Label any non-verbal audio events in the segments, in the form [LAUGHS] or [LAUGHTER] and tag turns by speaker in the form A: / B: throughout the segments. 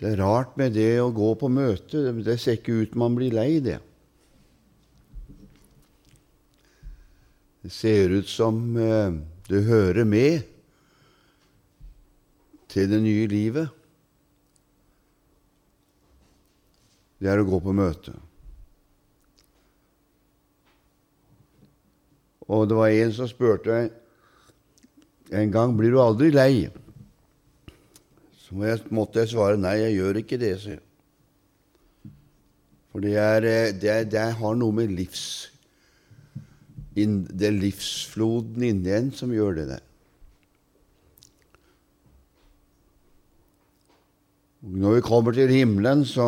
A: Det er rart med det å gå på møte. Det ser ikke ut man blir lei det. Det ser ut som eh, det hører med til det nye livet. Det er å gå på møte. Og det var en som spurte en gang blir du aldri lei. Så måtte jeg svare nei, jeg gjør ikke det. Så. For det, er, det, er, det har noe med livs Det livsfloden inni en som gjør det der. Når vi kommer til himmelen, så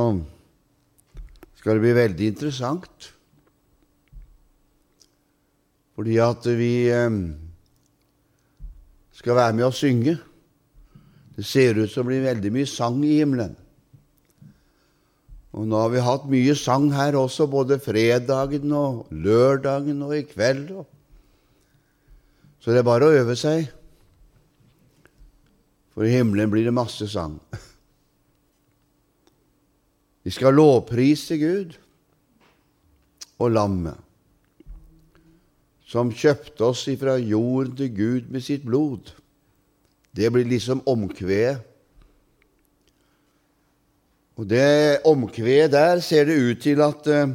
A: skal det bli veldig interessant. Fordi at vi eh, skal være med og synge. Det ser ut som det blir veldig mye sang i himmelen. Og nå har vi hatt mye sang her også, både fredagen og lørdagen og i kveld. Så det er bare å øve seg, for i himmelen blir det masse sang. Vi skal lovprise Gud og lammet, som kjøpte oss ifra jorden til Gud med sitt blod. Det blir liksom omkvedet. Og det omkvedet der ser det ut til at uh,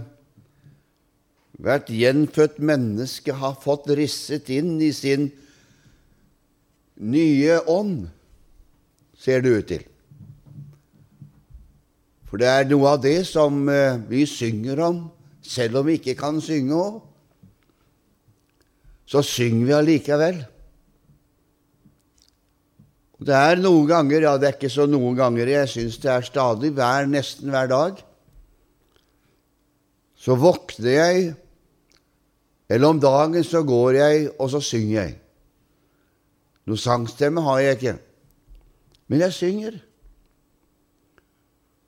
A: hvert gjenfødt menneske har fått risset inn i sin nye ånd, ser det ut til. For det er noe av det som uh, vi synger om, selv om vi ikke kan synge òg. Så synger vi allikevel. Det er noen ganger, ja, det er ikke så noen ganger, jeg syns det er stadig, hver, nesten hver dag, så våkner jeg, eller om dagen så går jeg, og så synger jeg. Noe sangstemme har jeg ikke, men jeg synger.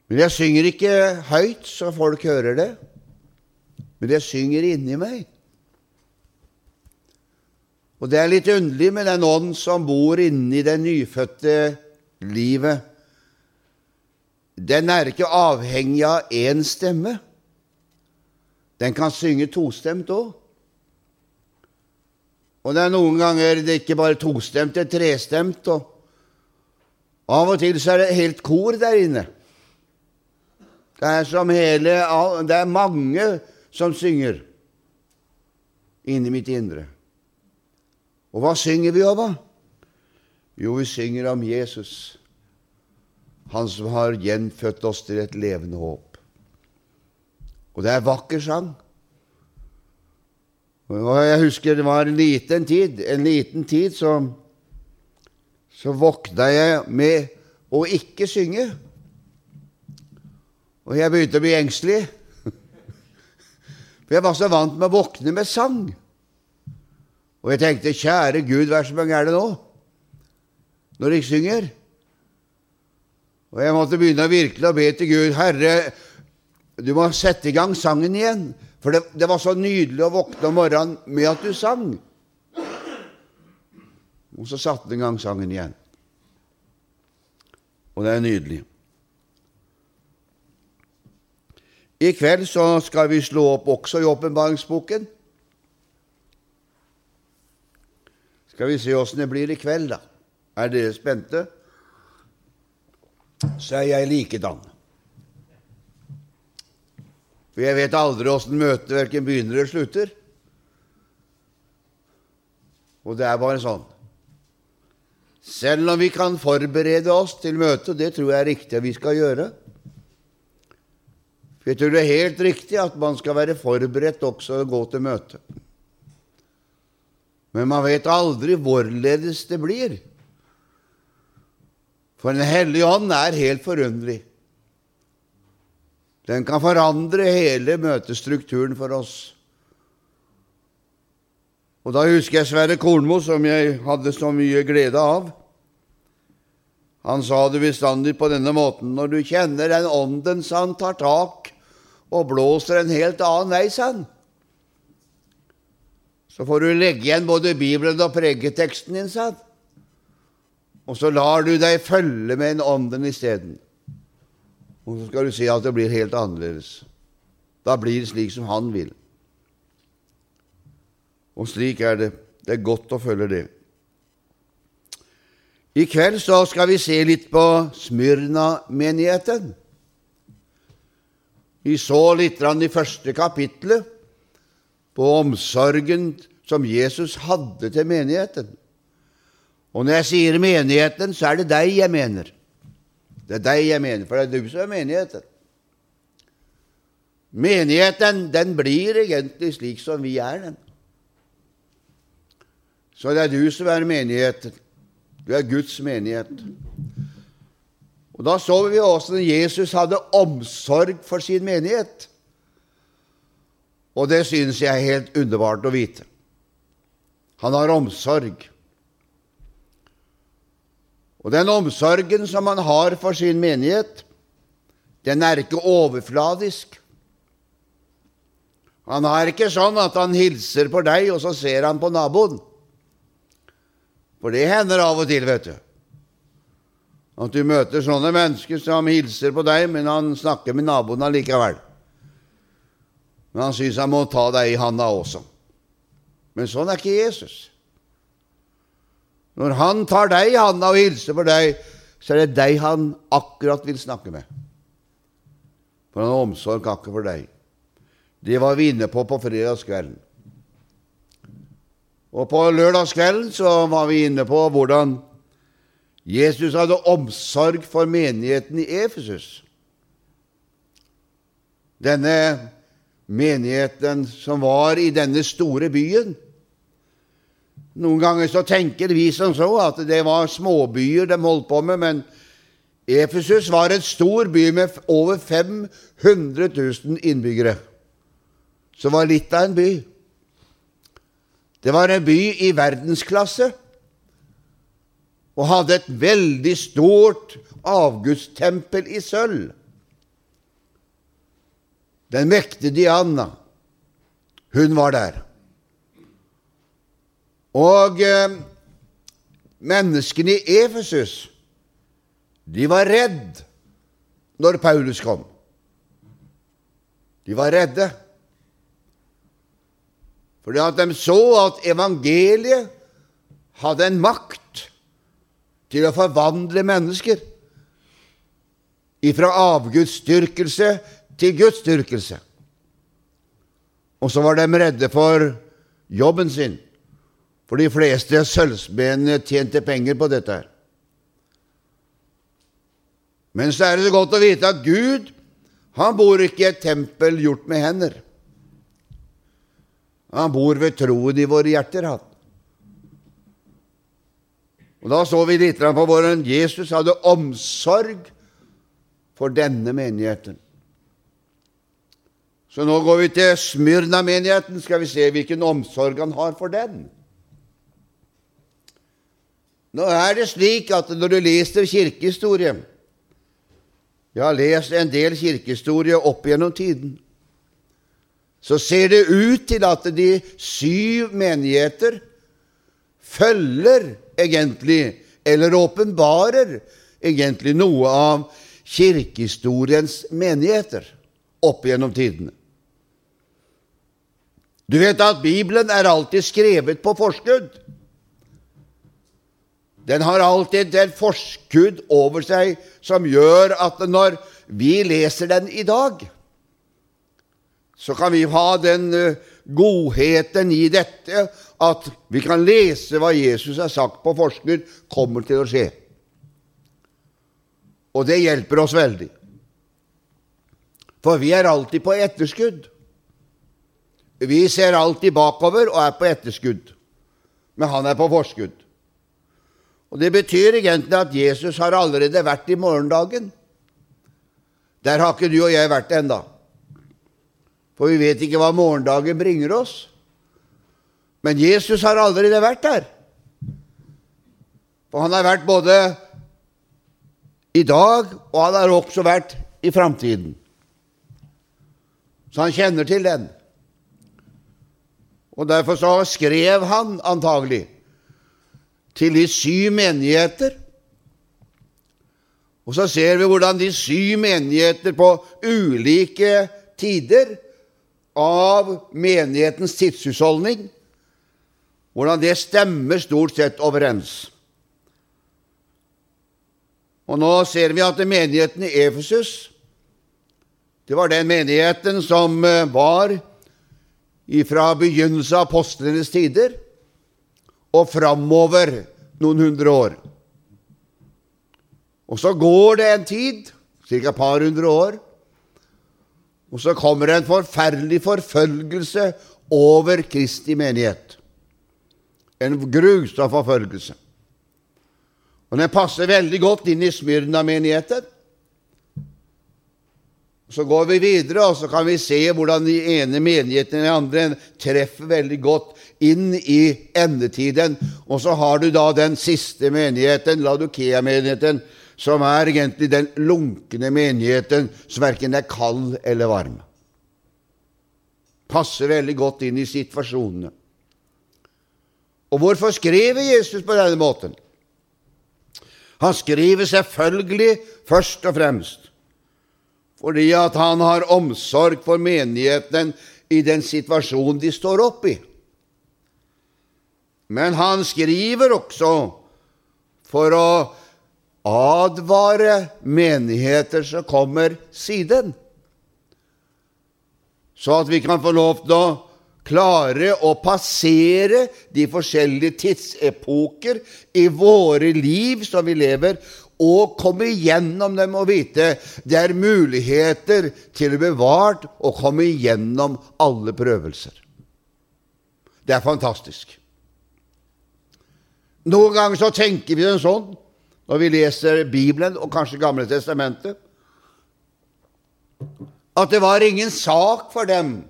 A: Men jeg synger ikke høyt så folk hører det, men jeg synger inni meg. Og det er litt underlig med den ånd som bor inni det nyfødte livet. Den er ikke avhengig av én stemme. Den kan synge tostemt òg. Og det er noen ganger det er ikke bare tostemt, det er trestemt. Og av og til så er det helt kor der inne. Det er som hele Det er mange som synger inni mitt indre. Og hva synger vi da? Jo, vi synger om Jesus, han som har gjenfødt oss til et levende håp. Og det er vakker sang. Og jeg husker det var en liten tid, en liten tid så, så våkna jeg med å ikke synge. Og jeg begynte å bli engstelig. [LAUGHS] For jeg var så vant med å våkne med sang. Og jeg tenkte, kjære Gud, hva så mange er det nå? Når jeg synger? Og jeg måtte begynne virkelig å be til Gud, Herre, du må sette i gang sangen igjen. For det, det var så nydelig å våkne om morgenen med at du sang. Og så satte han i gang sangen igjen. Og det er nydelig. I kveld så skal vi slå opp også i åpenbaringsboken. Skal vi se åssen det blir i kveld, da. Er dere spente? Så er jeg likedan. For jeg vet aldri åssen møtet verken begynner eller slutter. Og det er bare sånn. Selv om vi kan forberede oss til møtet, det tror jeg er riktig at vi skal gjøre For jeg tror det er helt riktig at man skal være forberedt også å gå til møtet. Men man vet aldri hvorledes det blir. For Den hellige ånd er helt forunderlig. Den kan forandre hele møtestrukturen for oss. Og Da husker jeg Sverre Kornmo, som jeg hadde så mye glede av. Han sa det bestandig på denne måten når du kjenner den ånden som tar tak og blåser en helt annen vei, sa han. Så får du legge igjen både Bibelen og pregeteksten din, sa Og så lar du deg følge med en ånden isteden. Og så skal du se at det blir helt annerledes. Da blir det slik som han vil. Og slik er det. Det er godt å følge det. I kveld så skal vi se litt på Smyrna-menigheten. Vi så litt i første kapittelet på omsorgen som Jesus hadde til menigheten. Og når jeg sier menigheten, så er det deg jeg mener. Det er deg jeg mener, for det er du som er menigheten. Menigheten, den blir egentlig slik som vi er, den. Så det er du som er menigheten. Du er Guds menighet. Og Da så vi åssen Jesus hadde omsorg for sin menighet. Og det synes jeg er helt underbart å vite. Han har omsorg. Og den omsorgen som han har for sin menighet, den er ikke overfladisk. Han er ikke sånn at han hilser på deg, og så ser han på naboen. For det hender av og til, vet du. At du møter sånne mennesker som hilser på deg, men han snakker med naboen allikevel. Men han syns han må ta deg i handa også. Men sånn er ikke Jesus. Når han tar deg i handa og hilser på deg, så er det deg han akkurat vil snakke med. For han har omsorg akkurat for deg. Det var vi inne på på fredagskvelden. Og på lørdagskvelden så var vi inne på hvordan Jesus hadde omsorg for menigheten i Efesus. Denne menigheten som var i denne store byen. Noen ganger så tenker vi som så at det var småbyer de holdt på med, men Efesus var en stor by med over 500 000 innbyggere. Så var litt av en by. Det var en by i verdensklasse og hadde et veldig stort avgudstempel i sølv. Den mektige Diana, hun var der. Og eh, menneskene i Efesus, de var redd når Paulus kom. De var redde. Fordi at de så at evangeliet hadde en makt til å forvandle mennesker ifra avgudsdyrkelse til gudsdyrkelse. Og så var de redde for jobben sin, for de fleste sølvsmedene tjente penger på dette. her. Men så er det så godt å vite at Gud han bor ikke i et tempel gjort med hender. Han bor ved troen i våre hjerter, han. Og Da så vi litt på hvordan Jesus hadde omsorg for denne menigheten. Så nå går vi til Smyrna-menigheten, skal vi se hvilken omsorg han har for den. Nå er det slik at når du leser kirkehistorie Jeg har lest en del kirkehistorie opp gjennom tiden så ser det ut til at de syv menigheter følger egentlig, eller åpenbarer egentlig, noe av kirkehistoriens menigheter opp gjennom tidene. Du vet at Bibelen er alltid skrevet på forskudd. Den har alltid et forskudd over seg som gjør at når vi leser den i dag, så kan vi ha den eh, godheten i dette at vi kan lese hva Jesus har sagt på forskudd kommer til å skje. Og det hjelper oss veldig. For vi er alltid på etterskudd. Vi ser alltid bakover og er på etterskudd, men han er på forskudd. Og Det betyr egentlig at Jesus har allerede vært i morgendagen. Der har ikke du og jeg vært ennå. For vi vet ikke hva morgendagen bringer oss. Men Jesus har allerede vært der. For han har vært både i dag, og han har også vært i framtiden. Så han kjenner til den. Og Derfor så skrev han antagelig til de syv menigheter. Og så ser vi hvordan de syv menigheter på ulike tider av menighetens tidshusholdning hvordan det stemmer stort sett overens. Og nå ser vi at menigheten i Efesus det var den menigheten som eh, var fra begynnelsen av apostlenes tider og framover noen hundre år. Og så går det en tid, ca. et par hundre år, og så kommer det en forferdelig forfølgelse over Kristi menighet. En grusom forfølgelse. Og den passer veldig godt inn i Smyrna-menigheten. Så går vi videre, og så kan vi se hvordan de ene menighetene den andre treffer veldig godt inn i endetiden. Og så har du da den siste menigheten, Ladukea-menigheten, som er egentlig den lunkne menigheten som verken er kald eller varm. Passer veldig godt inn i situasjonene. Og hvorfor skriver Jesus på denne måten? Han skriver selvfølgelig først og fremst fordi at han har omsorg for menigheten i den situasjonen de står opp i. Men han skriver også for å advare menigheter som kommer siden, så at vi kan få lov til å klare å passere de forskjellige tidsepoker i våre liv som vi lever, og komme igjennom dem og vite det er muligheter til å bevart og komme igjennom alle prøvelser. Det er fantastisk. Noen ganger så tenker vi det sånn når vi leser Bibelen og kanskje Gamle testamentet, at det var ingen sak for dem,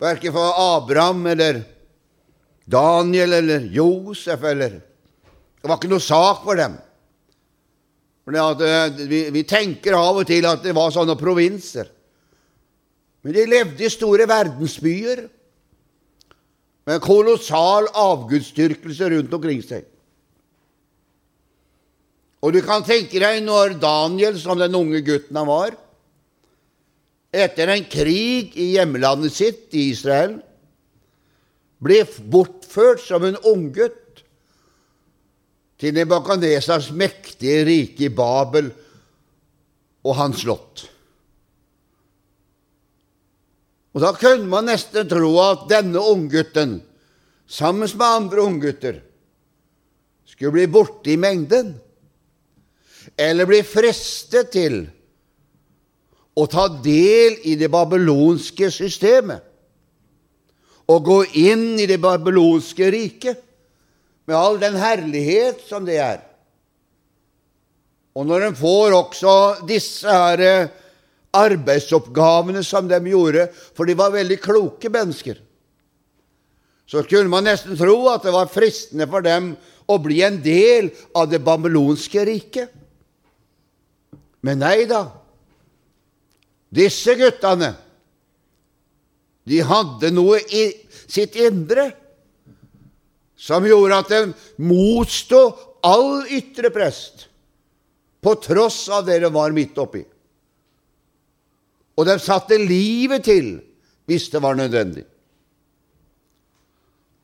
A: verken for Abraham eller Daniel eller Josef eller Det var ikke noe sak for dem. For vi, vi tenker av og til at det var sånne provinser. Men de levde i store verdensbyer med kolossal avgudsdyrkelse rundt omkring seg. Og du kan tenke deg når Daniel, som den unge gutten han var, etter en krig i hjemlandet sitt, i Israel, ble bortført som en unggutt til Nebukadnesars mektige rike i Babel og hans slott. Og Da kunne man nesten tro at denne unggutten, sammen med andre unggutter, skulle bli borte i mengden eller bli fristet til å ta del i det babylonske systemet og gå inn i det babylonske riket med all den herlighet som det er. Og når en får også disse her eh, arbeidsoppgavene som de gjorde, for de var veldig kloke mennesker, så kunne man nesten tro at det var fristende for dem å bli en del av det babylonske riket. Men nei da. Disse guttene, de hadde noe i sitt indre som gjorde at de motsto all ytre prest, på tross av det de var midt oppi. Og de satte livet til hvis det var nødvendig.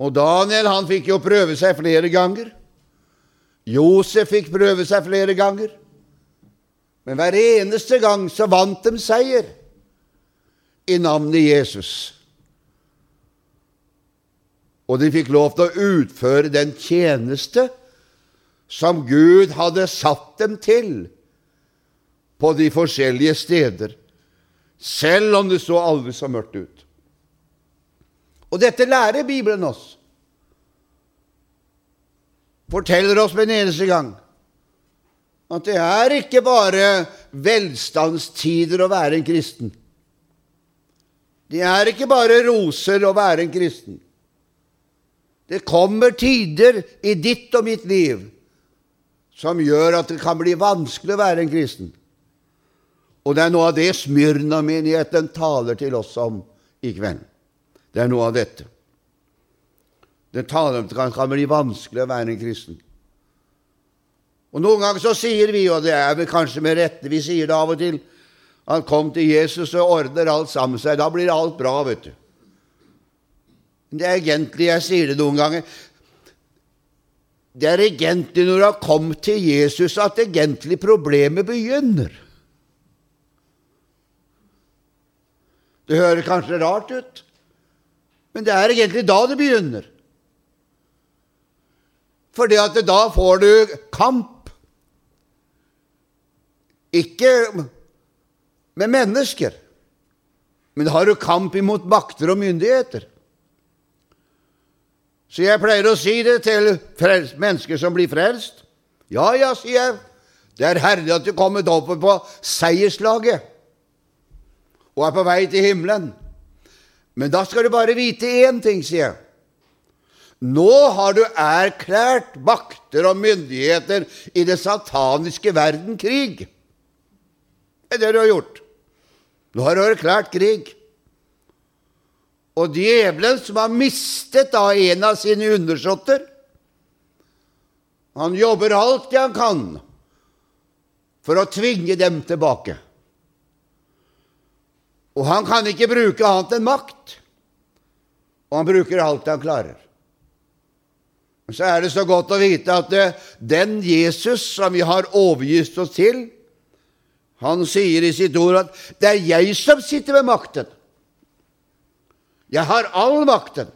A: Og Daniel han fikk jo prøve seg flere ganger. Josef fikk prøve seg flere ganger. Men hver eneste gang så vant de seier i navnet Jesus. Og de fikk lov til å utføre den tjeneste som Gud hadde satt dem til på de forskjellige steder, selv om det så aldri så mørkt ut. Og dette lærer Bibelen oss. Forteller oss med en eneste gang at det er ikke bare velstandstider å være en kristen. Det er ikke bare roser å være en kristen. Det kommer tider i ditt og mitt liv som gjør at det kan bli vanskelig å være en kristen. Og det er noe av det Smyrna-menigheten taler til oss om i kveld. Det er noe av dette. Den taler om at det kan bli vanskelig å være en kristen. Og Noen ganger så sier vi, og det er vel kanskje med rette vi sier det av og til, at kom til Jesus og ordner alt sammen seg. Da blir alt bra, vet du. Det er egentlig Jeg sier det noen ganger. Det er egentlig når du har kommet til Jesus, at egentlig problemet begynner. Det hører kanskje rart ut, men det er egentlig da det begynner. Fordi at da får du kamp. Ikke med mennesker, men har du kamp imot makter og myndigheter. Så jeg pleier å si det til mennesker som blir frelst. Ja, ja, sier jeg, det er herlig at du kommer opp på seierslaget og er på vei til himmelen. Men da skal du bare vite én ting, sier jeg. Nå har du erklært makter og myndigheter i det sataniske verden krig. Det er det du har gjort. Nå har du erklært krig. Og djevelen, som har mistet da en av sine undersåtter, han jobber alt det han kan for å tvinge dem tilbake. Og han kan ikke bruke annet enn makt, og han bruker alt han klarer. Så er det så godt å vite at den Jesus som vi har overgitt oss til, han sier i sitt ord at det er jeg som sitter ved makten. Jeg har all makten,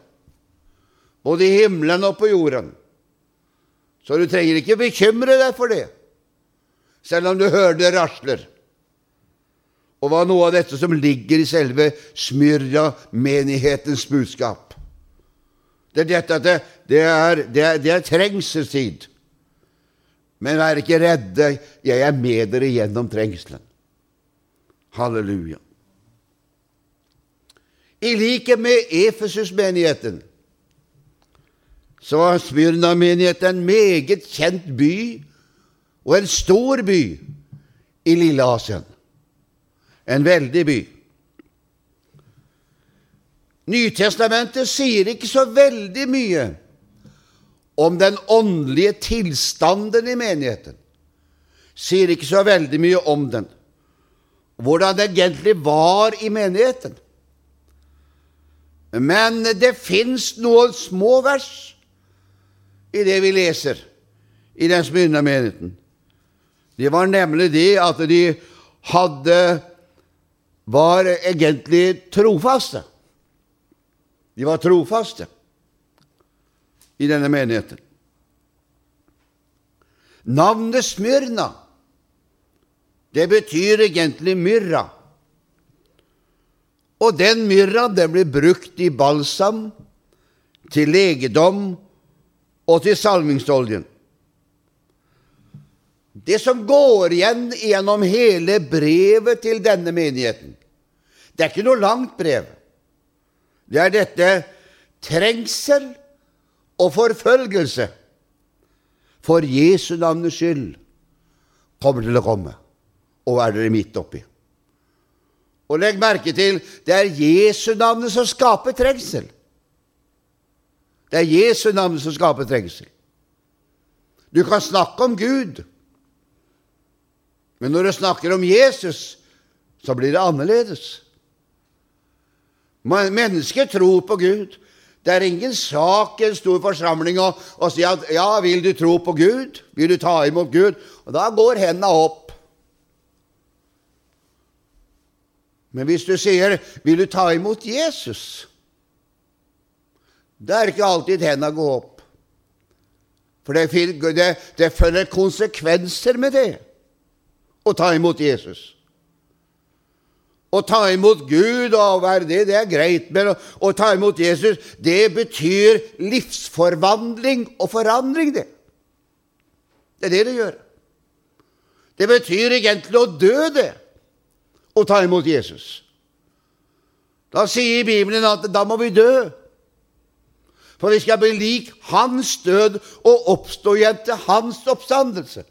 A: både i himmelen og på jorden. Så du trenger ikke bekymre deg for det, selv om du hører det rasler. Og hva noe av dette som ligger i selve Smyrja-menighetens budskap. Det er dette at det, det, er, det, er, det er trengselstid. Men vær ikke redde, jeg er med dere gjennom trengselen. Halleluja. I likhet med Efesus-menigheten så var Smyrna-menigheten en meget kjent by og en stor by i Lille-Asien. En veldig by. Nytestamentet sier ikke så veldig mye om den åndelige tilstanden i menigheten. Sier ikke så veldig mye om den. Hvordan det egentlig var i menigheten. Men det fins noen små vers i det vi leser i den smyrna menigheten. Det var nemlig det at de hadde var egentlig trofaste. De var trofaste i denne menigheten. Navnet Smyrna, det betyr egentlig myrra. Og den myrra den blir brukt i balsam, til legedom og til salmingsoljen. Det som går igjen gjennom hele brevet til denne menigheten Det er ikke noe langt brev. Det er dette trengsel og forfølgelse for Jesu navnes skyld kommer til å komme, og er dere midt oppi. Og legg merke til det er Jesu navnet som skaper trengsel. Det er Jesu navnet som skaper trengsel. Du kan snakke om Gud, men når du snakker om Jesus, så blir det annerledes. Mennesker tror på Gud. Det er ingen sak i en stor forsamling å, å si at ja, vil du tro på Gud? Vil du ta imot Gud? Og da går hendene opp. Men hvis du sier 'Vil du ta imot Jesus?' Da er ikke alltid hendene går opp. For det, det, det følger konsekvenser med det å ta imot Jesus. Å ta imot Gud og være det, det er greit, men å, å ta imot Jesus, det betyr livsforvandling og forandring, det. Det er det det gjør. Det betyr egentlig å dø, det å ta imot Jesus. Da sier Bibelen at da må vi dø. For vi skal bli lik hans død og oppstå igjen til hans oppstandelse.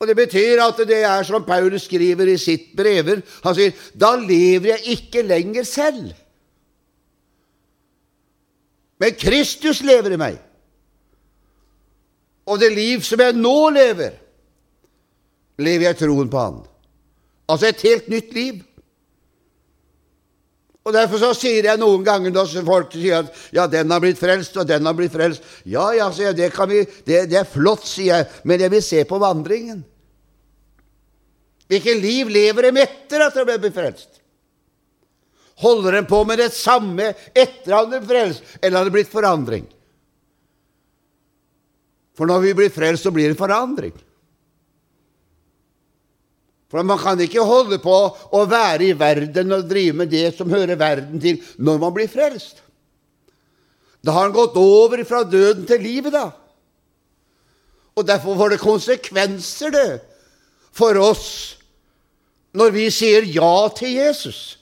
A: Og Det betyr at det er som Paulus skriver i sitt brever. Han sier, 'Da lever jeg ikke lenger selv.' Men Kristus lever i meg. Og det liv som jeg nå lever, lever jeg troen på Han. Altså et helt nytt liv. Og Derfor så sier jeg noen ganger når folk sier at ja, den har blitt frelst, og den har blitt frelst Ja, ja, sier jeg, det, vi, det, det er flott, sier jeg, men jeg vil se på vandringen. Hvilket liv lever de etter at de ble frelst? Holder de på med det samme etter at de ble frelst, eller har det blitt forandring? For når vi blir frelst, så blir det forandring. For man kan ikke holde på å være i verden og drive med det som hører verden til, når man blir frelst. Da har han gått over fra døden til livet, da. Og derfor får det konsekvenser, det, for oss når vi sier ja til Jesus.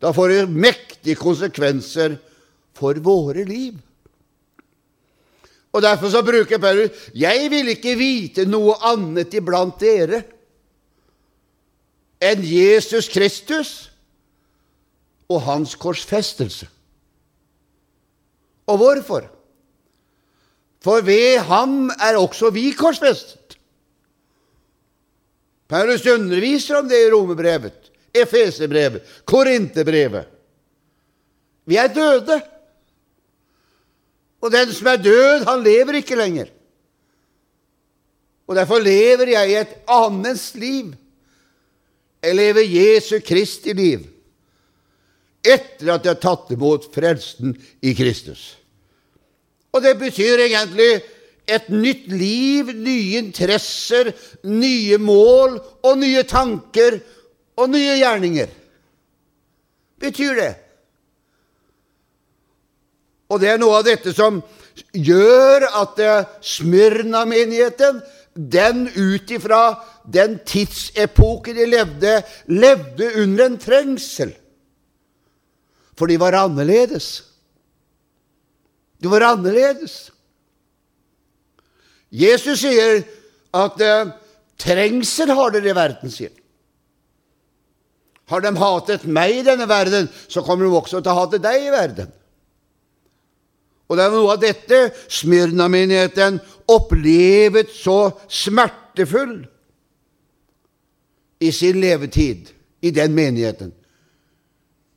A: Da får det mektige konsekvenser for våre liv. Og Derfor så bruker Paulus 'Jeg vil ikke vite noe annet iblant dere' enn Jesus Kristus og hans korsfestelse. Og hvorfor? For ved ham er også vi korsfestet. Paulus underviser om det i Romerbrevet, Efeserbrevet, Korinterbrevet. Vi er døde. Og den som er død, han lever ikke lenger. Og derfor lever jeg i et annens liv jeg lever Jesu Kristi liv etter at jeg har tatt imot frelsen i Kristus. Og det betyr egentlig et nytt liv, nye interesser, nye mål og nye tanker og nye gjerninger. Betyr det. Og det er noe av dette som gjør at Smyrna-menigheten, den ut ifra den tidsepoken de levde, levde under en trengsel. For de var annerledes. De var annerledes. Jesus sier at eh, trengsel har dere i verden, sier Har de hatet meg i denne verden, så kommer de også til å hate deg i verden. Og det er noe av dette Smyrna-menigheten opplevet så smertefull i sin levetid i den menigheten.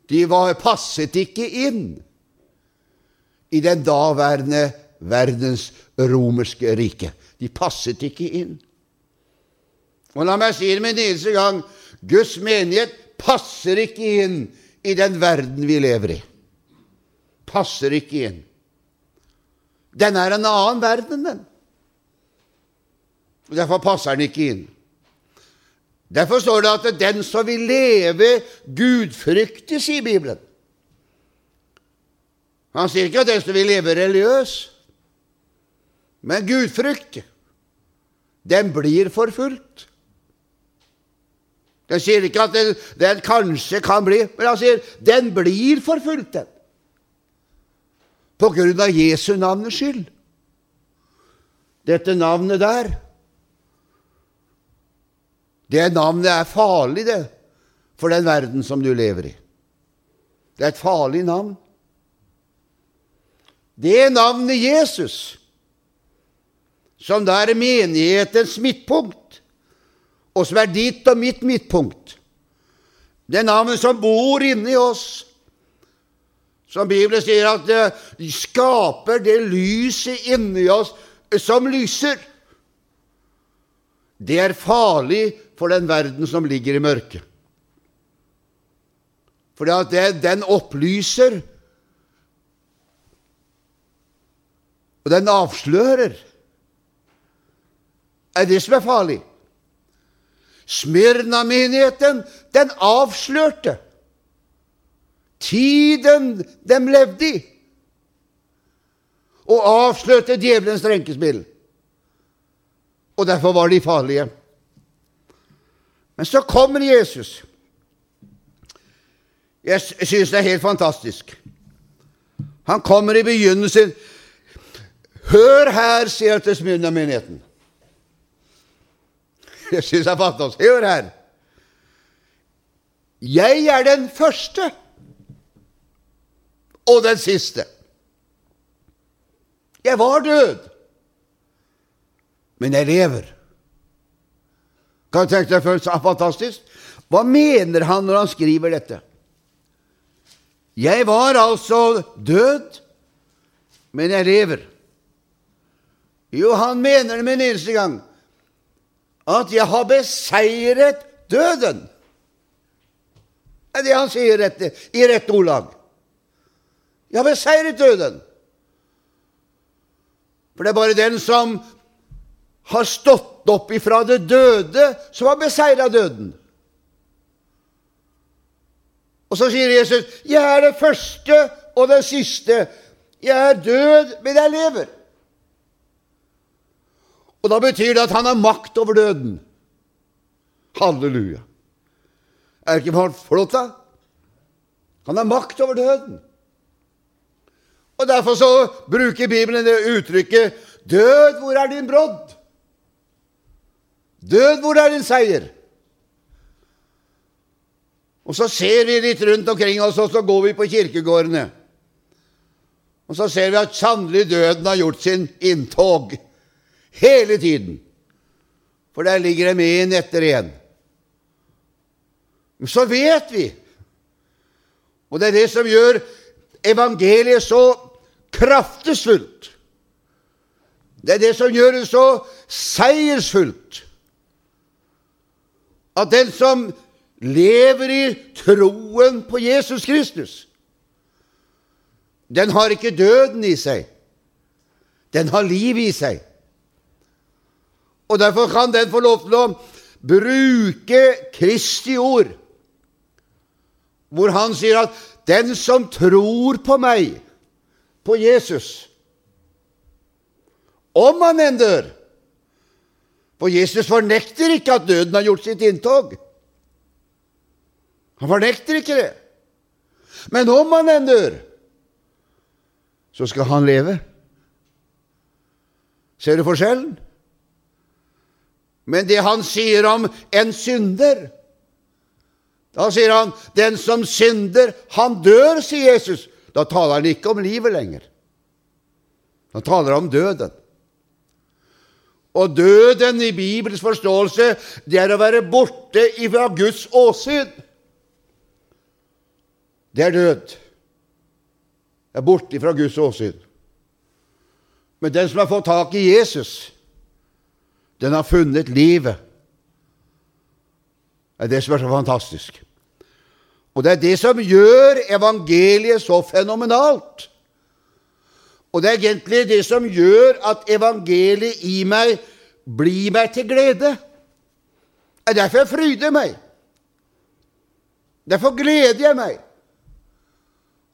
A: De var, passet ikke inn i den daværende verdens romerske rike. De passet ikke inn. Og la meg si det med en eneste gang Guds menighet passer ikke inn i den verden vi lever i. Passer ikke inn. Den er en annen verden, den. Derfor passer den ikke inn. Derfor står det at den som vil leve gudfryktig, sier Bibelen. Han sier ikke at den som vil leve religiøs, men gudfryktig. Den blir forfulgt. Den sier ikke at den, den, kanskje kan bli, men han sier den blir forfulgt, den. På grunn av Jesu navnets skyld. Dette navnet der det navnet er farlig, det, for den verden som du lever i. Det er et farlig navn. Det er navnet Jesus, som da er menighetens midtpunkt, og som er ditt og mitt midtpunkt. Det navnet som bor inni oss, som Bibelen sier at det skaper det lyset inni oss som lyser. Det er farlig for den verden som ligger i mørket. For den opplyser, og den avslører. er det som er farlig. Smyrna-menigheten, den avslørte tiden de levde i, og avslørte djevelens renkespill. Og derfor var de farlige. Men så kommer Jesus. Jeg synes det er helt fantastisk. Han kommer i begynnelsen. Hør her, sier han til Smyrna-menigheten. Jeg synes jeg er oss. Hør her. Jeg er den første og den siste. Jeg var død, men jeg lever. Kan du tenke deg følelsen av fantastisk? Hva mener han når han skriver dette? Jeg var altså død, men jeg lever. Jo, han mener det med en eneste gang. At jeg har beseiret døden. Det er det han sier rett, i rett ordlag. Jeg har beseiret døden. For det er bare den som har stått opp ifra det døde, som har beseira døden. Og så sier Jesus, 'Jeg er det første og det siste. Jeg er død, men jeg lever.' Og da betyr det at han har makt over døden. Halleluja. Er det ikke flott, da? Han har makt over døden. Og Derfor så bruker Bibelen det uttrykket 'Død, hvor er din brodd?' Død, hvor er din seier? Og så ser vi litt rundt omkring oss, og så går vi på kirkegårdene. Og så ser vi at sannelig døden har gjort sin inntog hele tiden. For der ligger de én etter én. Men så vet vi, og det er det som gjør evangeliet så kraftesfullt Det er det som gjør det så seiersfullt at den som lever i troen på Jesus Kristus, den har ikke døden i seg. Den har liv i seg. Og derfor kan den få lov til å bruke Kristi ord, hvor han sier at 'den som tror på meg', på Jesus, om han enn dør For Jesus fornekter ikke at døden har gjort sitt inntog. Han fornekter ikke det. Men om han enn dør, så skal han leve. Ser du forskjellen? Men det han sier om en synder Da sier han 'den som synder, han dør', sier Jesus. Da taler han ikke om livet lenger. Han taler om døden. Og døden i Bibels forståelse, det er å være borte fra Guds åsyn. Det er død. Det er borte fra Guds åsyn. Men den som har fått tak i Jesus, den har funnet livet. Det er det som er så fantastisk. Og det er det som gjør evangeliet så fenomenalt. Og det er egentlig det som gjør at evangeliet i meg blir meg til glede. Det er derfor jeg fryder meg. Derfor gleder jeg meg.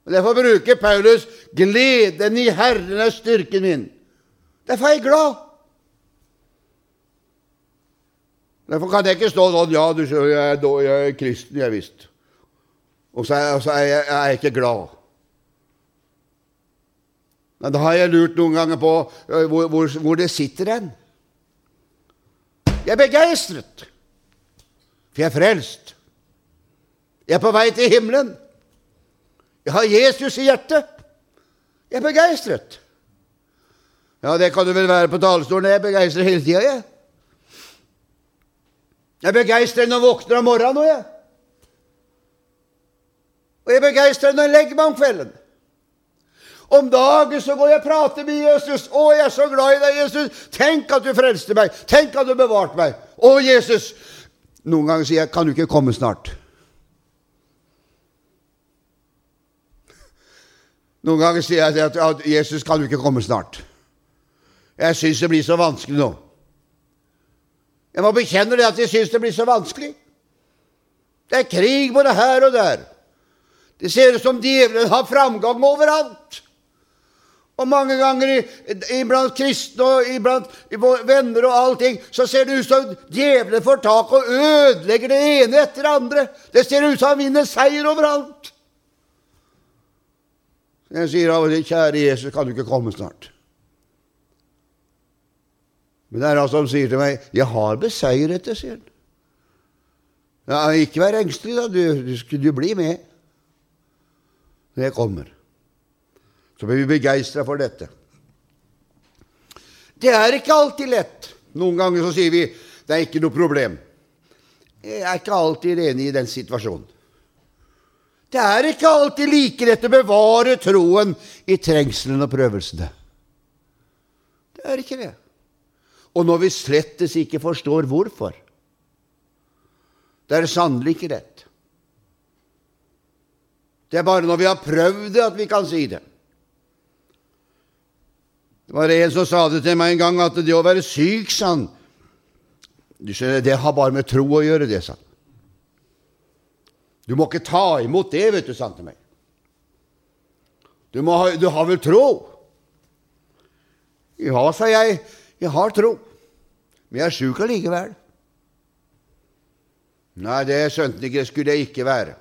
A: Og Derfor bruker Paulus 'gleden i Herren er styrken min'. Derfor er jeg glad. Derfor kan jeg ikke stå sånn 'Ja, du jeg er, kristen, jeg visst'. Og så er, jeg, er jeg, ikke glad. Men da har jeg lurt noen ganger på hvor, hvor, hvor det sitter en. Jeg er begeistret, for jeg er frelst. Jeg er på vei til himmelen. Jeg har Jesus i hjertet. Jeg er begeistret. Ja, det kan du vel være på talerstolen. Jeg er begeistret hele tida, jeg. Jeg er begeistret når jeg våkner om morgenen. Jeg. Og jeg er begeistret når jeg legger meg om kvelden. Om dagen så går jeg og prater med Jesus. 'Å, jeg er så glad i deg, Jesus. Tenk at du frelste meg. Tenk at du bevarte meg. Å, Jesus.' Noen ganger sier jeg, 'Kan du ikke komme snart?' Noen ganger sier jeg at 'Jesus, kan du ikke komme snart?' Jeg syns det blir så vanskelig nå. Jeg må bekjenne det at jeg syns det blir så vanskelig. Det er krig både her og der. Det ser ut som djevelen har framgang overalt. Og mange ganger iblant kristne og iblant venner og allting, så ser det ut som djevelen får tak og ødelegger det ene etter det andre. Det ser ut som han vinner seier overalt. Jeg sier av og til, 'Kjære Jesus, kan du ikke komme snart?' Men det er han som sier til meg, 'Jeg har beseiret det', sier han. Ja, ikke vær engstelig, da. Du, du, du blir med når jeg kommer. Så blir vi begeistra for dette. Det er ikke alltid lett. Noen ganger så sier vi det er ikke noe problem. Jeg er ikke alltid enig i den situasjonen. Det er ikke alltid like lett å bevare troen i trengselen og prøvelsene. Det er ikke det. Og når vi slettes ikke forstår hvorfor. Det er sannelig ikke lett. Det er bare når vi har prøvd det, at vi kan si det. Det var en som sa det til meg en gang, at det å være syk, sa han Du skjønner, det har bare med tro å gjøre, det, sa han. Du må ikke ta imot det, vet du, sa han til meg. Du, ha, du har vel tro? Ja, sa jeg, jeg har tro, men jeg er sjuk allikevel. Nei, det skjønte han ikke, det skulle jeg ikke være.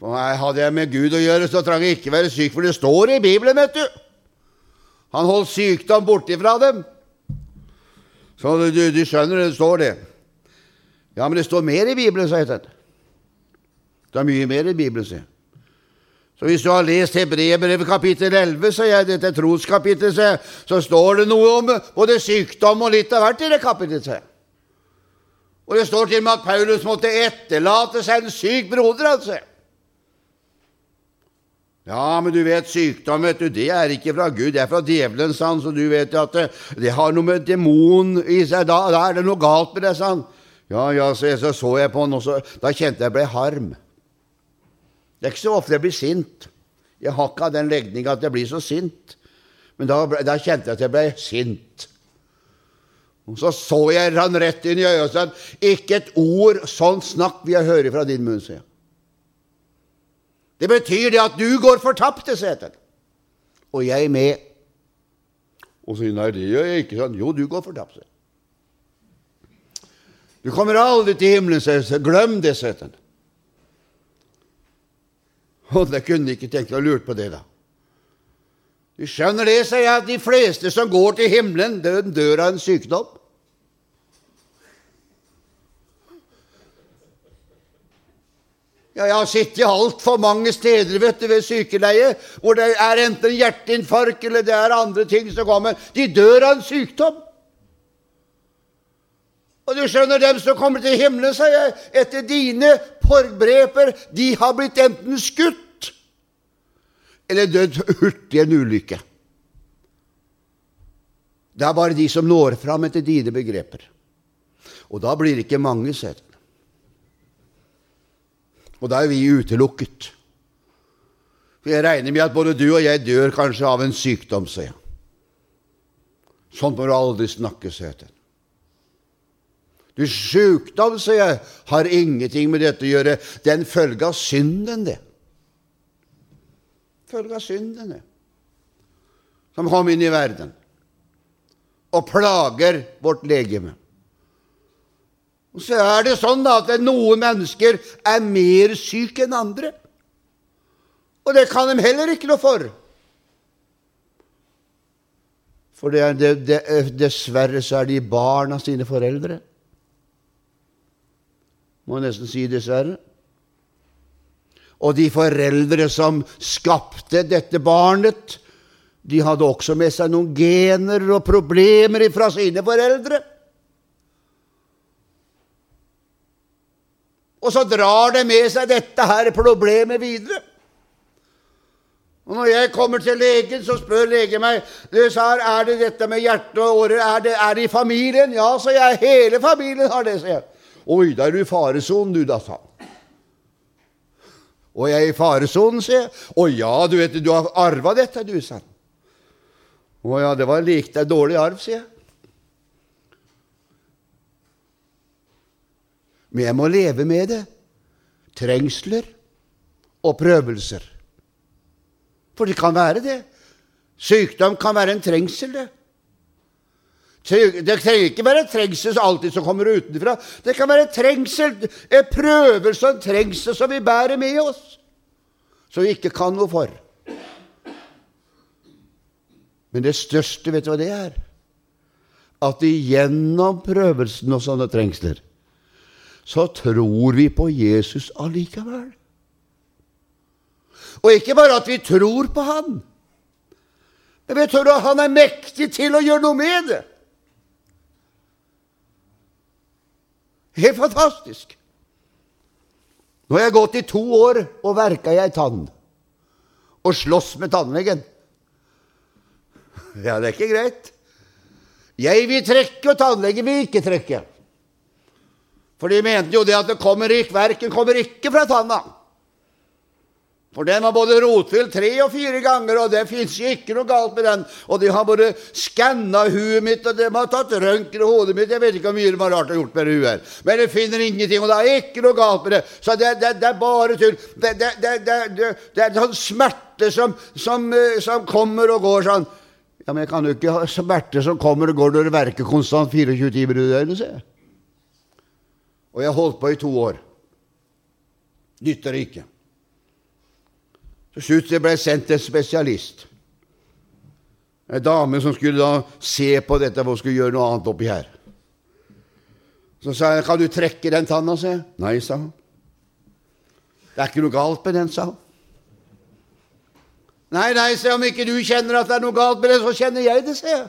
A: For Hadde jeg med Gud å gjøre, så trang jeg ikke være syk, for det står i Bibelen, vet du. Han holdt sykdom borte fra dem. Så du, du, skjønner, det står det. Ja, men det står mer i Bibelen, sa Øystein. Det er mye mer i Bibelen, sier Så hvis du har lest Hebreerbrevet kapittel 11, så jeg, dette troskapittelet, så, så står det noe om både sykdom og litt av hvert i det kapittelet. Så. Og det står til og med at Paulus måtte etterlate seg en syk broder. altså. Ja, men du vet, sykdom vet du, det er ikke fra Gud, det er fra djevelen, sa. Så du vet at det, det har noe med demon i seg. Da, da, er det noe galt med det, sa. Ja, ja, så, så, så jeg på han, og så, da kjente jeg ble harm. Det er ikke så ofte jeg blir sint. Jeg har ikke den legninga at jeg blir så sint. Men da, da, kjente jeg at jeg ble sint. Og så så jeg han rett inn i øyet og sa ikke et ord sånn snakk vil jeg høre fra din munn, sier jeg. Det betyr det at du går fortapt til seteren, og jeg med. Og sier nei, det gjør jeg ikke. sånn. Jo, du går fortapt. Du kommer aldri til himmelen, sier Glem det, seteren. Og jeg kunne ikke tenkt å lure på det, da. Du skjønner det, sier jeg, at de fleste som går til himmelen, dør av en sykdom. Ja, jeg har sittet altfor mange steder vet du, ved sykeleie hvor det er enten hjerteinfarkt eller det er andre ting som kommer. De dør av en sykdom. Og du skjønner, dem som kommer til himmelen, sier jeg, etter dine forbreper, de har blitt enten skutt eller dødd hurtig i en ulykke. Det er bare de som når fram etter dine begreper. Og da blir det ikke mange, ser du. Og da er vi utelukket. For jeg regner med at både du og jeg dør kanskje av en sykdom, sier jeg. Sånt må du aldri snakke, sier jeg til Du, sykdom, sier jeg, har ingenting med dette å gjøre. Det er en følge av synden, det. Følge av synden, det. Som kom inn i verden og plager vårt legeme. Og så er det sånn da, at noen mennesker er mer syke enn andre. Og det kan de heller ikke noe for. For det det, det, dessverre så er de barn av sine foreldre. Må nesten si dessverre. Og de foreldre som skapte dette barnet, de hadde også med seg noen gener og problemer fra sine foreldre. Og så drar det med seg dette her problemet videre. Og Når jeg kommer til legen, så spør legen meg du sa, er det dette med hjerte og årer. Er det, er det i familien? Ja, så jeg. Hele familien har det, sier jeg. Oi, da er du i faresonen, du, da, sa han. Og jeg er i faresonen, sier jeg. Å ja, du vet, du har arva dette, du, sa han. Å ja, det var lik deg dårlig arv, sier jeg. Men jeg må leve med det. Trengsler og prøvelser. For det kan være det. Sykdom kan være en trengsel, det. Det trenger ikke være trengsel alltid som kommer utenfra. Det kan være trengsel, en prøvelse og en trengsel som vi bærer med oss, som vi ikke kan noe for. Men det største, vet du hva det er? At gjennom prøvelsen og sånne trengsler så tror vi på Jesus allikevel. Og ikke bare at vi tror på Han, men vi tror at Han er mektig til å gjøre noe med det. Helt fantastisk. Nå har jeg gått i to år og verka ei tann og slåss med tannlegen. Ja, det er ikke greit. Jeg vil trekke, og tannlegen vil ikke trekke. For de mente jo det at det kommer ikke, verken kommer ikke fra tanna. For den var både rotfylt tre og fire ganger, og det fins ikke noe galt med den. Og de har bare skanna huet mitt, og de har tatt røntgen av hodet mitt. Jeg vet ikke hvor mye de har rart å gjort med det huet her. Men de finner ingenting, og det er ikke noe galt med det. Så det, det, det er bare tull. Det, det, er sånn smerte som, som, eh, som, kommer og går sånn. Ja, Men jeg kan jo ikke ha smerte som kommer og går når det verker konstant 24 timer i døgnet, sier jeg. Og jeg holdt på i to år. Nytter ikke. Til slutt ble jeg sendt til en spesialist. En dame som skulle da se på dette og skulle gjøre noe annet oppi her. Så sa jeg, 'Kan du trekke den tanna?' sa jeg. 'Nei', sa hun. 'Det er ikke noe galt med den', sa hun. Nei, nei, se om ikke du kjenner at det er noe galt med det, så kjenner jeg det, sier jeg.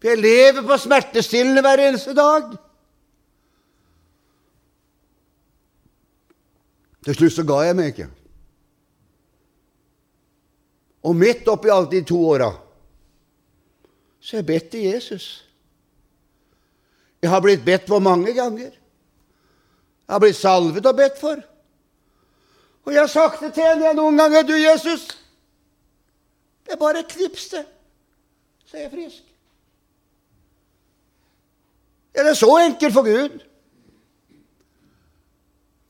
A: For jeg lever på smertestillende hver eneste dag. Til slutt så ga jeg meg ikke. Og midt oppi alt de to åra så har jeg bedt til Jesus. Jeg har blitt bedt for mange ganger. Jeg har blitt salvet og bedt for. Og jeg har sagt det til henne noen ganger. Du, Jesus, det er bare et knips, det, så er jeg frisk. Er det så enkelt for Gud?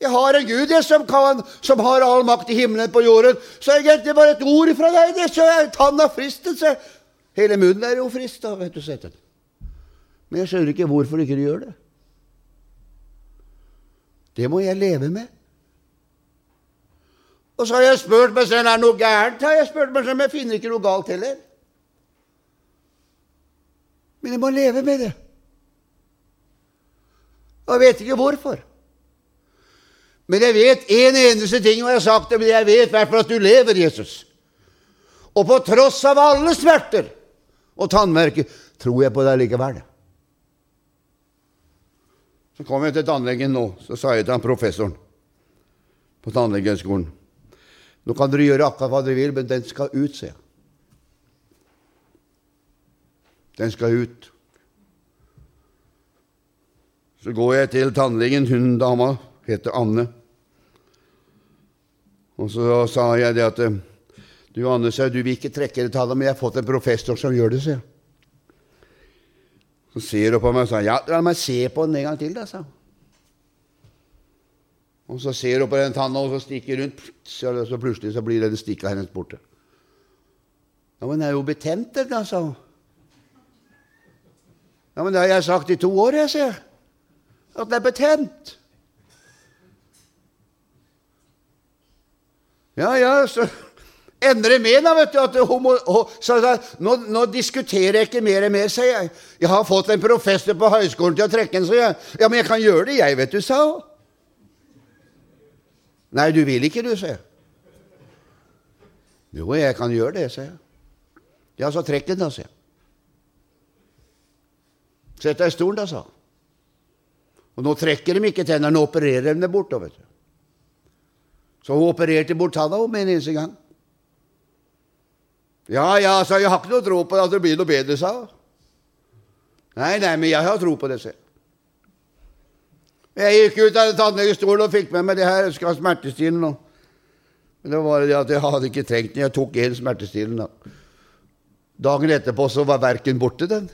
A: Jeg har en Gud jeg, som, kan, som har all makt i himmelen på jorden. Så det var et ord fra deg, det, så er tanna fristelse. Hele munnen er jo frista, vet du. Sett. Men jeg skjønner ikke hvorfor ikke du gjør det. Det må jeg leve med. Og så har jeg spurt meg selv er det noe gærent. Har jeg spurt meg selv, Men jeg finner ikke noe galt heller. Men jeg må leve med det. Og jeg vet ikke hvorfor. Men jeg vet en eneste ting, og jeg har sagt det, men jeg vet i hvert fall at du lever, Jesus. Og på tross av alle smerter og tannmerker tror jeg på deg likevel. Så kom jeg til tannlegen nå, så sa jeg til han professoren på tannlegeskolen Nå kan dere gjøre akkurat hva dere vil, men den skal ut, sier jeg. Den skal ut. Så går jeg til tannlegen. Hun dama heter Anne. Og så sa jeg det at Du, Anne, du vil ikke trekke det tallet, men jeg har fått en professor som gjør det, sier jeg. Så ser hun på meg og sa ja, la meg se på den en gang til, da, sa hun. Og så ser hun på den tanna, og så stikker rundt, så plutselig så blir den stikka hennes borte. Ja, men den er jo betent, den, da, sa hun. Ja, men det har jeg sagt i to år, jeg, sier jeg. At den er betent. Ja, ja, så ender det med da, vet du, at hun må, så, nå, nå, diskuterer jeg ikke mer og mer, sier jeg. Jeg har fått en professor på høyskolen til å trekke den, sier jeg. Ja, men jeg kan gjøre det, jeg, vet du, sa hun. Nei, du vil ikke, du, sier jeg. Jo, jeg kan gjøre det, sier jeg. Ja, så trekk den, da, sier jeg. Sett deg i stolen, da, sa han. Og nå trekker de ikke tennene, nå opererer de det bort. vet du. Så hun opererte bort tanna med en eneste gang. Ja, ja, sa jeg, har ikke noe tro på at det blir noe bedre, sa hun. Nei, nei, men jeg har tro på det selv. Jeg gikk ut av tannlegestolen og fikk med meg det her. Jeg skal ha smertestillende. Men det var det at jeg hadde ikke trengt den. Jeg tok én smertestillende. Dagen etterpå så var verken borte, den.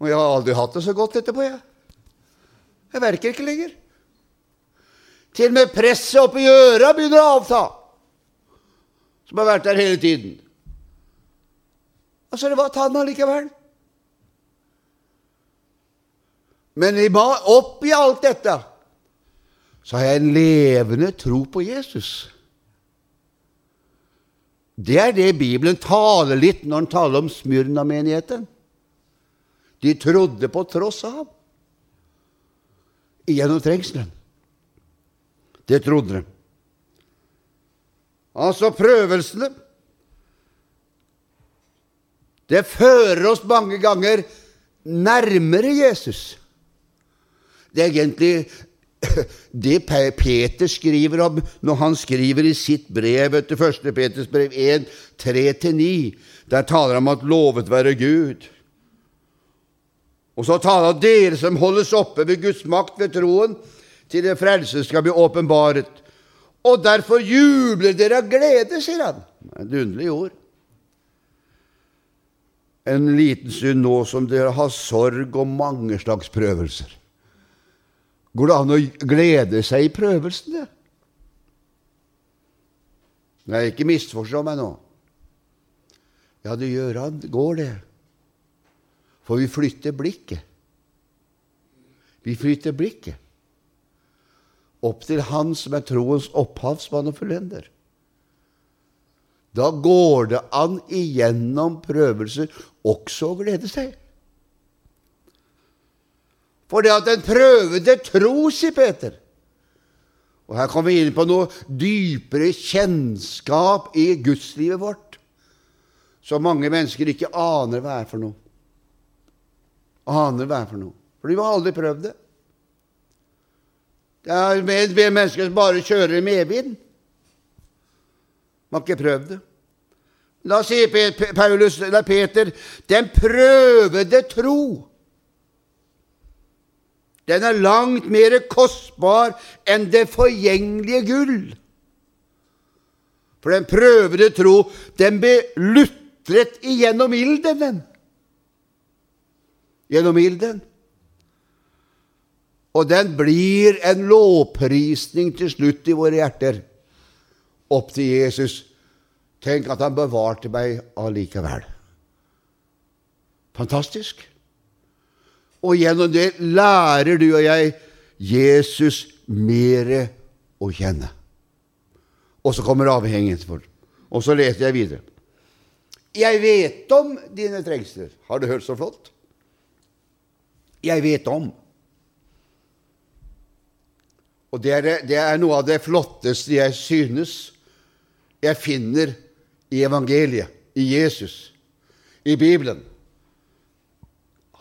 A: Og jeg har aldri hatt det så godt etterpå, jeg. Jeg verker ikke lenger. Til og med presset oppi øra begynner å avta, som har vært der hele tiden. Altså, det var tanna likevel. Men oppi alt dette så har jeg en levende tro på Jesus. Det er det Bibelen taler litt når den taler om Smyrna-menigheten. De trodde på tross av gjennom trengselen. Det trodde de. Altså prøvelsene Det fører oss mange ganger nærmere Jesus. Det er egentlig [CLEARS THROAT] det Peter skriver om når han skriver i sitt brev etter 1. Peters brev 1, 3-9. Der taler han om at lovet være Gud. Og så taler han dere som holdes oppe ved Guds makt ved troen, til det frelse skal bli åpenbaret. Og derfor jubler dere av glede, sier han. Et underlig ord. En liten stund nå som dere har sorg og mange slags prøvelser. Går det an å glede seg i prøvelsene? Nei, ikke misforstå meg nå. Ja, det gjør han. Går det. For vi flytter blikket. Vi flytter blikket opp til Han som er troens opphavsmann og fullender. Da går det an igjennom prøvelser også å glede seg. For det at den prøvede tro, sier Peter. Og her kommer vi inn på noe dypere kjennskap i gudslivet vårt, som mange mennesker ikke aner hva er for noe. Aner hva er for noe. For de har aldri prøvd det. Det er mennesker som bare kjører i medvind. Man har ikke prøvd det. Da sier Paulus, eller Peter, den prøvede tro den er langt mer kostbar enn det forgjengelige gull. For den prøvede tro, den ble lutret igjennom ilden, den. Gjennom ilden. Og den blir en lovprisning til slutt i våre hjerter opp til Jesus. Tenk at han bevarte meg allikevel. Fantastisk. Og gjennom det lærer du og jeg Jesus mere å kjenne. Og så kommer avhengigheten. Og så leser jeg videre. Jeg vet om dine trengsler. Har du hørt så flott? Jeg vet om. Og det er, det er, noe av det flotteste jeg synes jeg finner i evangeliet, i Jesus, i Bibelen.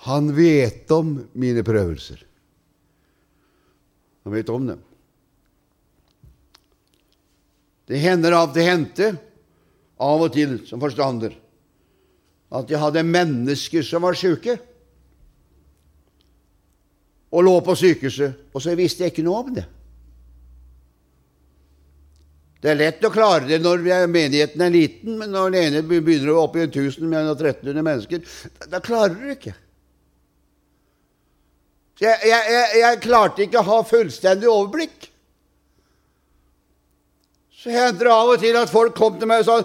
A: Han vet om mine prøvelser. Han vet om dem. Det hender av det hendte, av og til som forstander, at jeg hadde mennesker som var syke, og lå på sykehuset, og så visste jeg ikke noe om det. Det er lett å klare det når menigheten er liten, men når den ene begynner å opp i 1000 med 1300 mennesker, da klarer du ikke. Jeg, jeg, jeg, jeg, klarte ikke å ha fullstendig overblikk. Så hendte det av og til at folk kom til meg og sa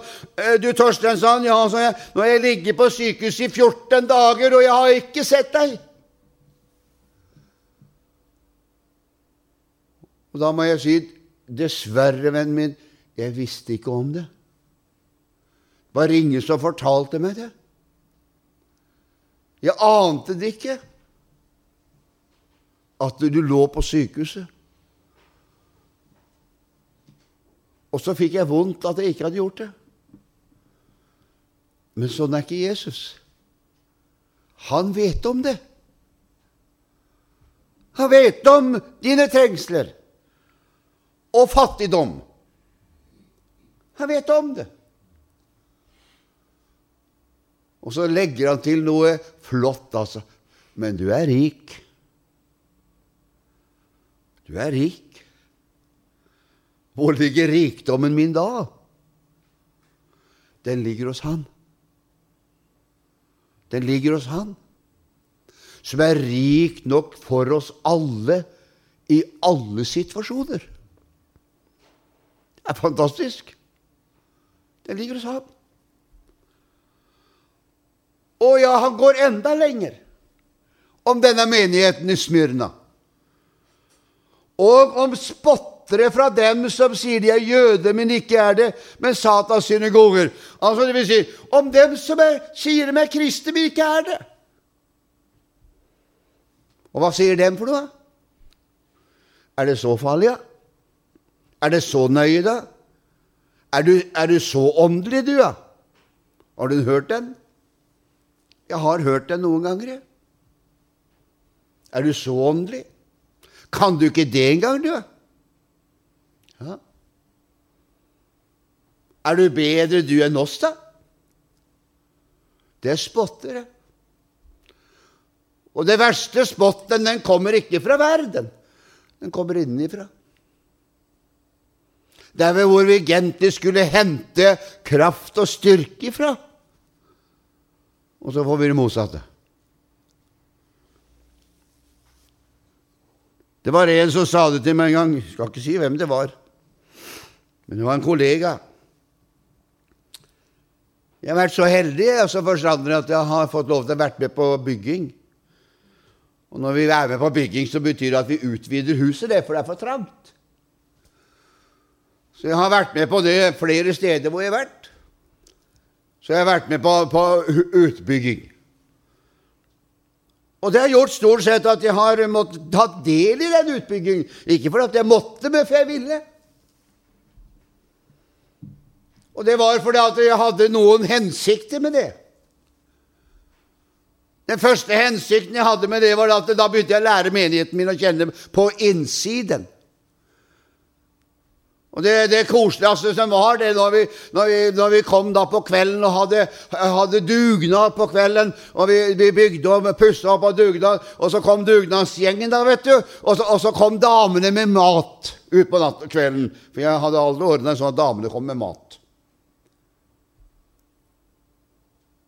A: «Eh, 'Du, Torstein, sa ja, sa jeg, nå har jeg ligget på sykehus i 14 dager, og jeg har ikke sett deg.' Og da må jeg si, 'Dessverre, vennen min, jeg visste ikke om det.' Det var ingen som fortalte meg det. Jeg ante det ikke at du lå på sykehuset. Og så fikk jeg vondt at jeg ikke hadde gjort det. Men sånn er ikke Jesus. Han vet om det. Han vet om dine trengsler og fattigdom. Han vet om det. Og så legger han til noe flott, altså. Men du er rik. Du er rik. Hvor ligger rikdommen min da? Den ligger hos Han. Den ligger hos Han, som er rik nok for oss alle i alle situasjoner. Det er fantastisk. Den ligger hos ham. Og ja, han går enda lenger om denne menigheten i Smyrna og om spottere fra dem som sier de er jøder, men ikke er det, men Satans synagoger. Altså, det vil si, om dem som er, sier de er kristne, men ikke er det. Og hva sier dem for noe? Er det så farlig, da? Ja? Er det så nøye, da? Er du, er du så åndelig, du. Ja? Har du hørt den? Jeg har hørt den noen ganger, jeg. Er du så åndelig? Kan du ikke det engang, du? Ja. Er du bedre du enn oss, da? Det spotter jeg. Og det verste spotten, den kommer ikke fra verden. Den kommer innenfra. Der hvor vi egentlig skulle hente kraft og styrke ifra. Og så får vi det motsatte. Det var en som sa det til meg en gang. Jeg skal ikke si hvem det var, men det var en kollega. Jeg har vært så heldig altså forstander at jeg har fått lov til å være med på bygging. Og når vi er med på bygging, så betyr det at vi utvider huset, det, for det er for trangt. Så jeg har vært med på det flere steder hvor jeg har vært. Så jeg har vært med på, på utbygging. Og det har gjort stort sett at jeg har måttet ta del i den utbyggingen. Ikke fordi jeg måtte, men fordi jeg ville. Og det var fordi at jeg hadde noen hensikter med det. Den første hensikten jeg hadde med det, var at da begynte jeg å lære menigheten min å kjenne på innsiden. Og Det, det koseligste som var, det når vi, når vi, når vi kom da på kvelden og hadde, hadde dugnad på kvelden, og vi, vi bygde og pussa opp og dugnad, og så kom dugnadsgjengen, da, vet du, og så, og så kom damene med mat ut på natt, kvelden. For jeg hadde aldri ordna sånn at damene kom med mat.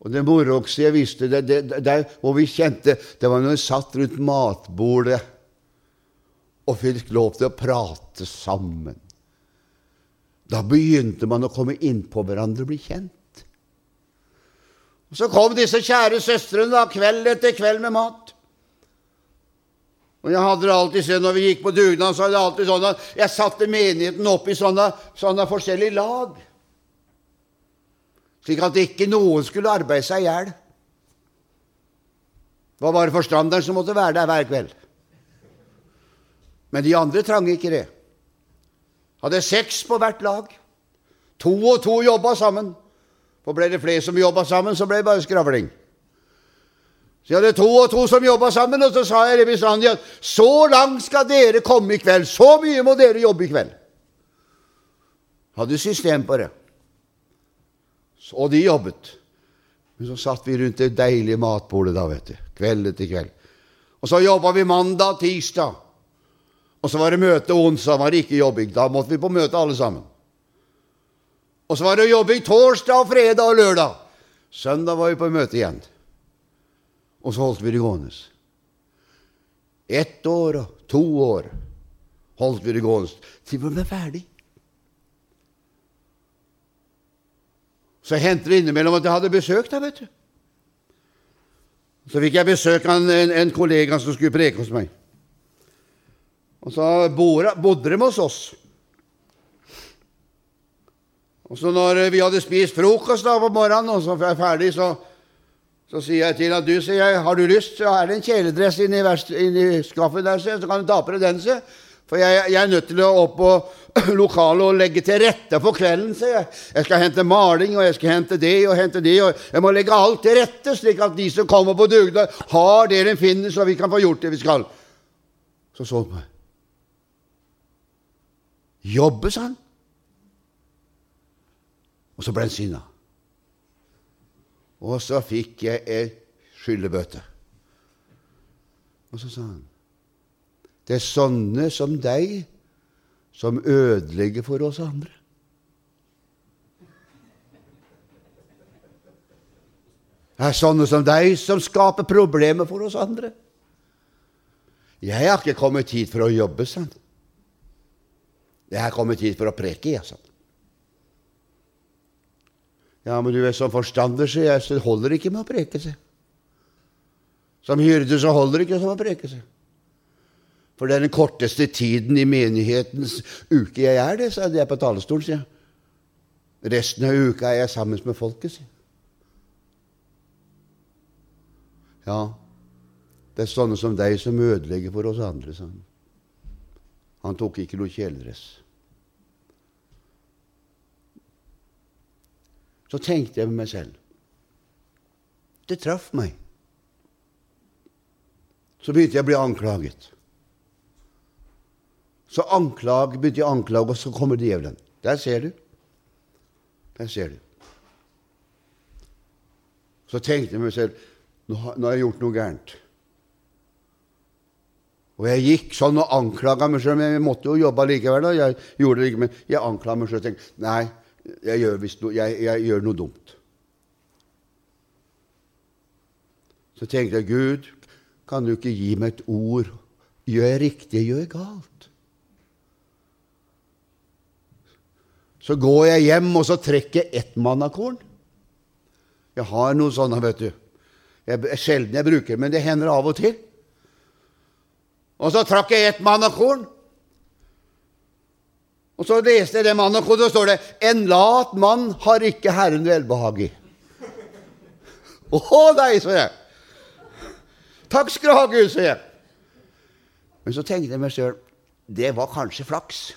A: Og det moroeste jeg visste, det, det, det, hvor vi kjente, det var når vi satt rundt matbordet og fikk lov til å prate sammen. Da begynte man å komme innpå hverandre og bli kjent. Og Så kom disse kjære søstrene da, kveld etter kveld med mat. Og jeg hadde det alltid sånn, Når vi gikk på dugnad, så var det alltid sånn at jeg satte menigheten opp i sånne, sånne forskjellige lag, slik at ikke noen skulle arbeide seg i hjel. Det var bare forstanderen som måtte være der hver kveld. Men de andre trang ikke det. Hadde seks på hvert lag. To og to jobba sammen. For ble det flere som jobba sammen, så ble det bare skravling. Så jeg hadde to og to som jobba sammen, og så sa jeg det bestandig at så langt skal dere komme i kveld. Så mye må dere jobbe i kveld. Hadde system på det. Og de jobbet. Men så satt vi rundt det deilige matbordet da, vet du. Kveld etter kveld. Og så jobba vi mandag, tirsdag. Og så var det møte onsdag, var det ikke jobbing. Da måtte vi på møte alle sammen. Og så var det jobbing torsdag, fredag og lørdag. Søndag var vi på møte igjen. Og så holdt vi det gående. Ett år og to år holdt vi det gående til vi ble ferdig. Så hendte det innimellom at jeg hadde besøk der, vet du. Så fikk jeg besøk av en, en kollega som skulle preke hos meg. Og så bodde de hos oss. Og så når vi hadde spist frokost da på morgenen, og så var jeg ferdig, så, så sier jeg til at du, sier jeg, har du lyst, så er det en kjeledress inni, inni skaffet der, så kan du ta på deg den, sier For jeg, jeg, er nødt til å opp på [CLEARS THROAT] lokalet og legge til rette for kvelden, sier jeg. Jeg skal hente maling, og jeg skal hente det og hente det, og jeg må legge alt til rette, slik at de som kommer på dugnad, har det de finner, så vi kan få gjort det vi skal. Så så han meg. Jobbe, sa han. Og så ble han sinna. Og så fikk jeg ei skyldebøte. Og så sa han det er sånne som deg som ødelegger for oss andre. Det er sånne som deg som skaper problemer for oss andre. Jeg har ikke kommet hit for å jobbe, sa han. Jeg er kommet hit for å preke, jeg, sa Ja, men du er som forstander, sier jeg, så det holder ikke med å preke, seg. Som hyrde så holder det ikke som å preke, seg. For det er den korteste tiden i menighetens uke jeg er det, sa jeg på talerstolen, sier jeg. Resten av uka er jeg sammen med folket, sier Ja, det er sånne som deg som ødelegger for oss andre, sa han. Han tok ikke noe kjeledress. Så tenkte jeg med meg selv Det traff meg. Så begynte jeg å bli anklaget. Så anklag, begynte jeg å anklage, og så kommer djevelen. Der ser du. Der ser du. Så tenkte jeg meg selv nå har, jeg gjort noe gærent. Og jeg gikk sånn og anklaga meg sjøl, men jeg måtte jo jobbe likevel. Og Jeg gjorde det ikke, men jeg anklaga meg sjøl og tenkte nei, jeg gjør, no, jeg, jeg gjør noe dumt. Så tenkte jeg Gud, kan du ikke gi meg et ord? Gjør jeg riktig, gjør jeg galt? Så går jeg hjem, og så trekker jeg ett mannakorn. Jeg har noen sånne, vet du. Jeg, sjelden jeg bruker men det hender av og til. Og så trakk jeg ett mannakorn. Og så leste jeg det mannakornet, og så står det 'En lat mann har ikke Herren velbehag i'. Å nei, sa jeg. Takk skal du ha, Gud, sa jeg. Men så tenkte jeg meg sjøl det var kanskje flaks.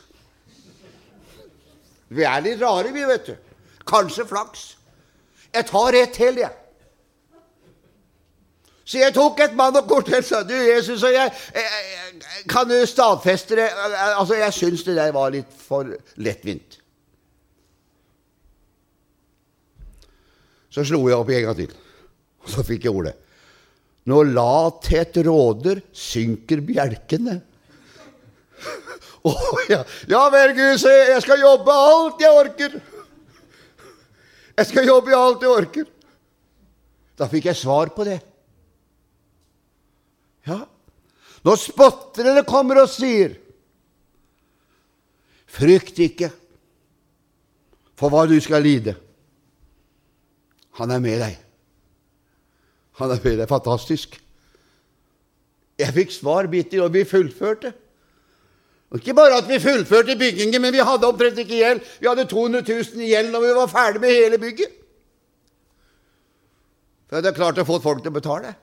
A: Vi er litt rare, vi, vet du. Kanskje flaks. Jeg tar ett til, jeg. Så jeg tok et mann og sa du, Jesus, og jeg, jeg, jeg, kan du stadfeste det? Altså, Jeg syns det der var litt for lettvint. Så slo jeg opp en gang til, og så fikk jeg ordet. Når lathet råder, synker bjelkene. [LAUGHS] Oh, ja. ja vel, Gud, jeg skal jobbe alt jeg orker. Jeg skal jobbe alt jeg orker. Da fikk jeg svar på det. Ja, når spotterne kommer og sier Frykt ikke for hva du skal lide. Han er med deg. Han er med deg. Fantastisk. Jeg fikk svar bitter, og vi fullførte. Ikke bare at vi fullførte byggingen, men vi hadde omtrent ikke gjeld. Vi hadde 200 000 i gjeld når vi var ferdig med hele bygget. For jeg hadde klart å få folk til å betale.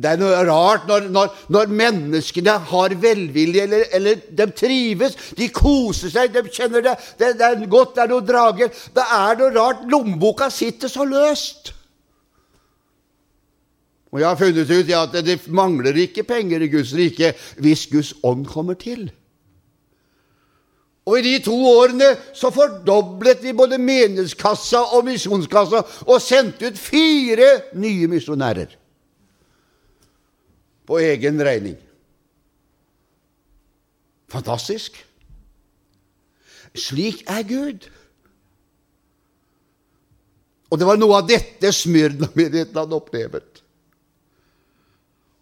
A: Det er noe rart når, når, når menneskene har velvilje, eller, eller, de trives, de koser seg, de kjenner det, det, det er godt, det er noe drager. Det er noe rart. Lommeboka sitter så løst. Og jeg har funnet ut at det mangler ikke penger i Guds rike hvis Guds ånd kommer til. Og i de to årene så fordoblet vi både menighetskassa og misjonskassa og sendte ut fire nye misjonærer på egen regning. Fantastisk. Slik er Gud. Og det var noe av dette Smyrna-menigheten hadde opplevet.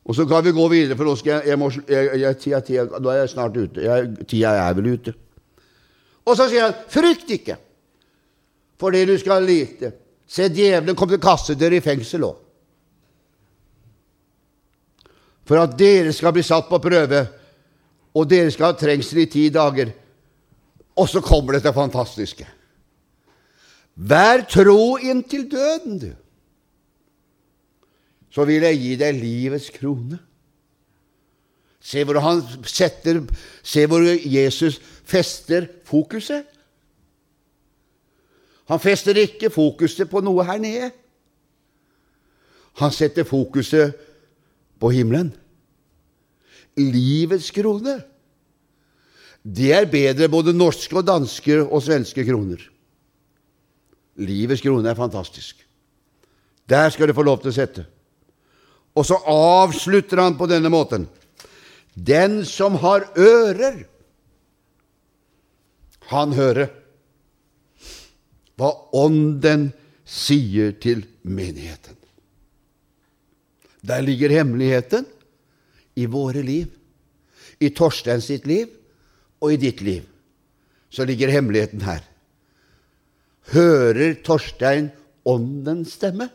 A: Og så kan vi gå videre, for nå, skal jeg, jeg må, jeg, jeg, tida, tida, nå er jeg snart ute. tida er vel ute. Og så sier han, 'Frykt ikke for det du skal lite.' Se, djevelen kom til kassedør i fengsel òg for at dere skal bli satt på prøve, og dere skal ha trengsel i ti dager. Og så kommer dette fantastiske. Vær tro inntil døden, du. Så vil jeg gi deg livets krone. Se hvor han setter Se hvor Jesus fester fokuset. Han fester ikke fokuset på noe her nede. Han setter fokuset på himmelen. Livets krone. Det er bedre både norske og danske og svenske kroner. Livets krone er fantastisk. Der skal du få lov til å sette. Og så avslutter han på denne måten. Den som har ører, han hører hva Ånden sier til menigheten. Der ligger hemmeligheten i våre liv. I Torstein sitt liv og i ditt liv. Så ligger hemmeligheten her. Hører Torstein Åndens stemme?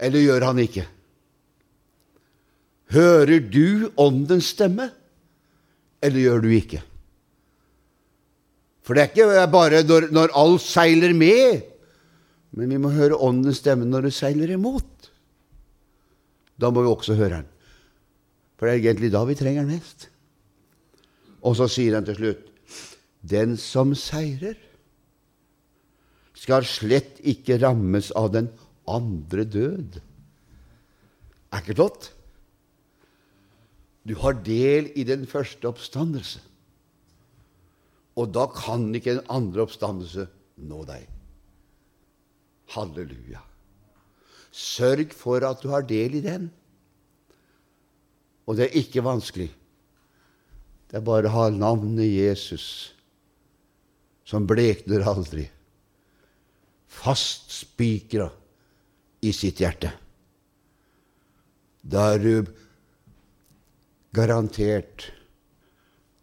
A: Eller gjør han ikke? Hører du Åndens stemme, eller gjør du ikke? For det er ikke bare når, når alt seiler med, men vi må høre Åndens stemme når det seiler imot. Da må vi også høre den. For det er egentlig da vi trenger den mest. Og så sier han til slutt Den som seirer, skal slett ikke rammes av den andre død. Er ikke flott? Du har del i den første oppstandelse. Og da kan ikke den andre oppstandelse nå deg. Halleluja. Sørg for at du har del i den. Og det er ikke vanskelig. Det er bare å ha navnet Jesus, som blekner aldri, fastspikra i sitt hjerte. Da er du garantert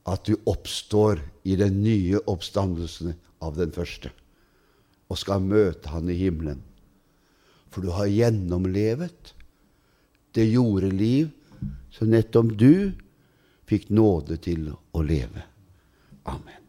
A: at du oppstår i den nye oppstandelsen av den første og skal møte Han i himmelen. For du har gjennomlevet det jordeliv som nettopp du fikk nåde til å leve. Amen.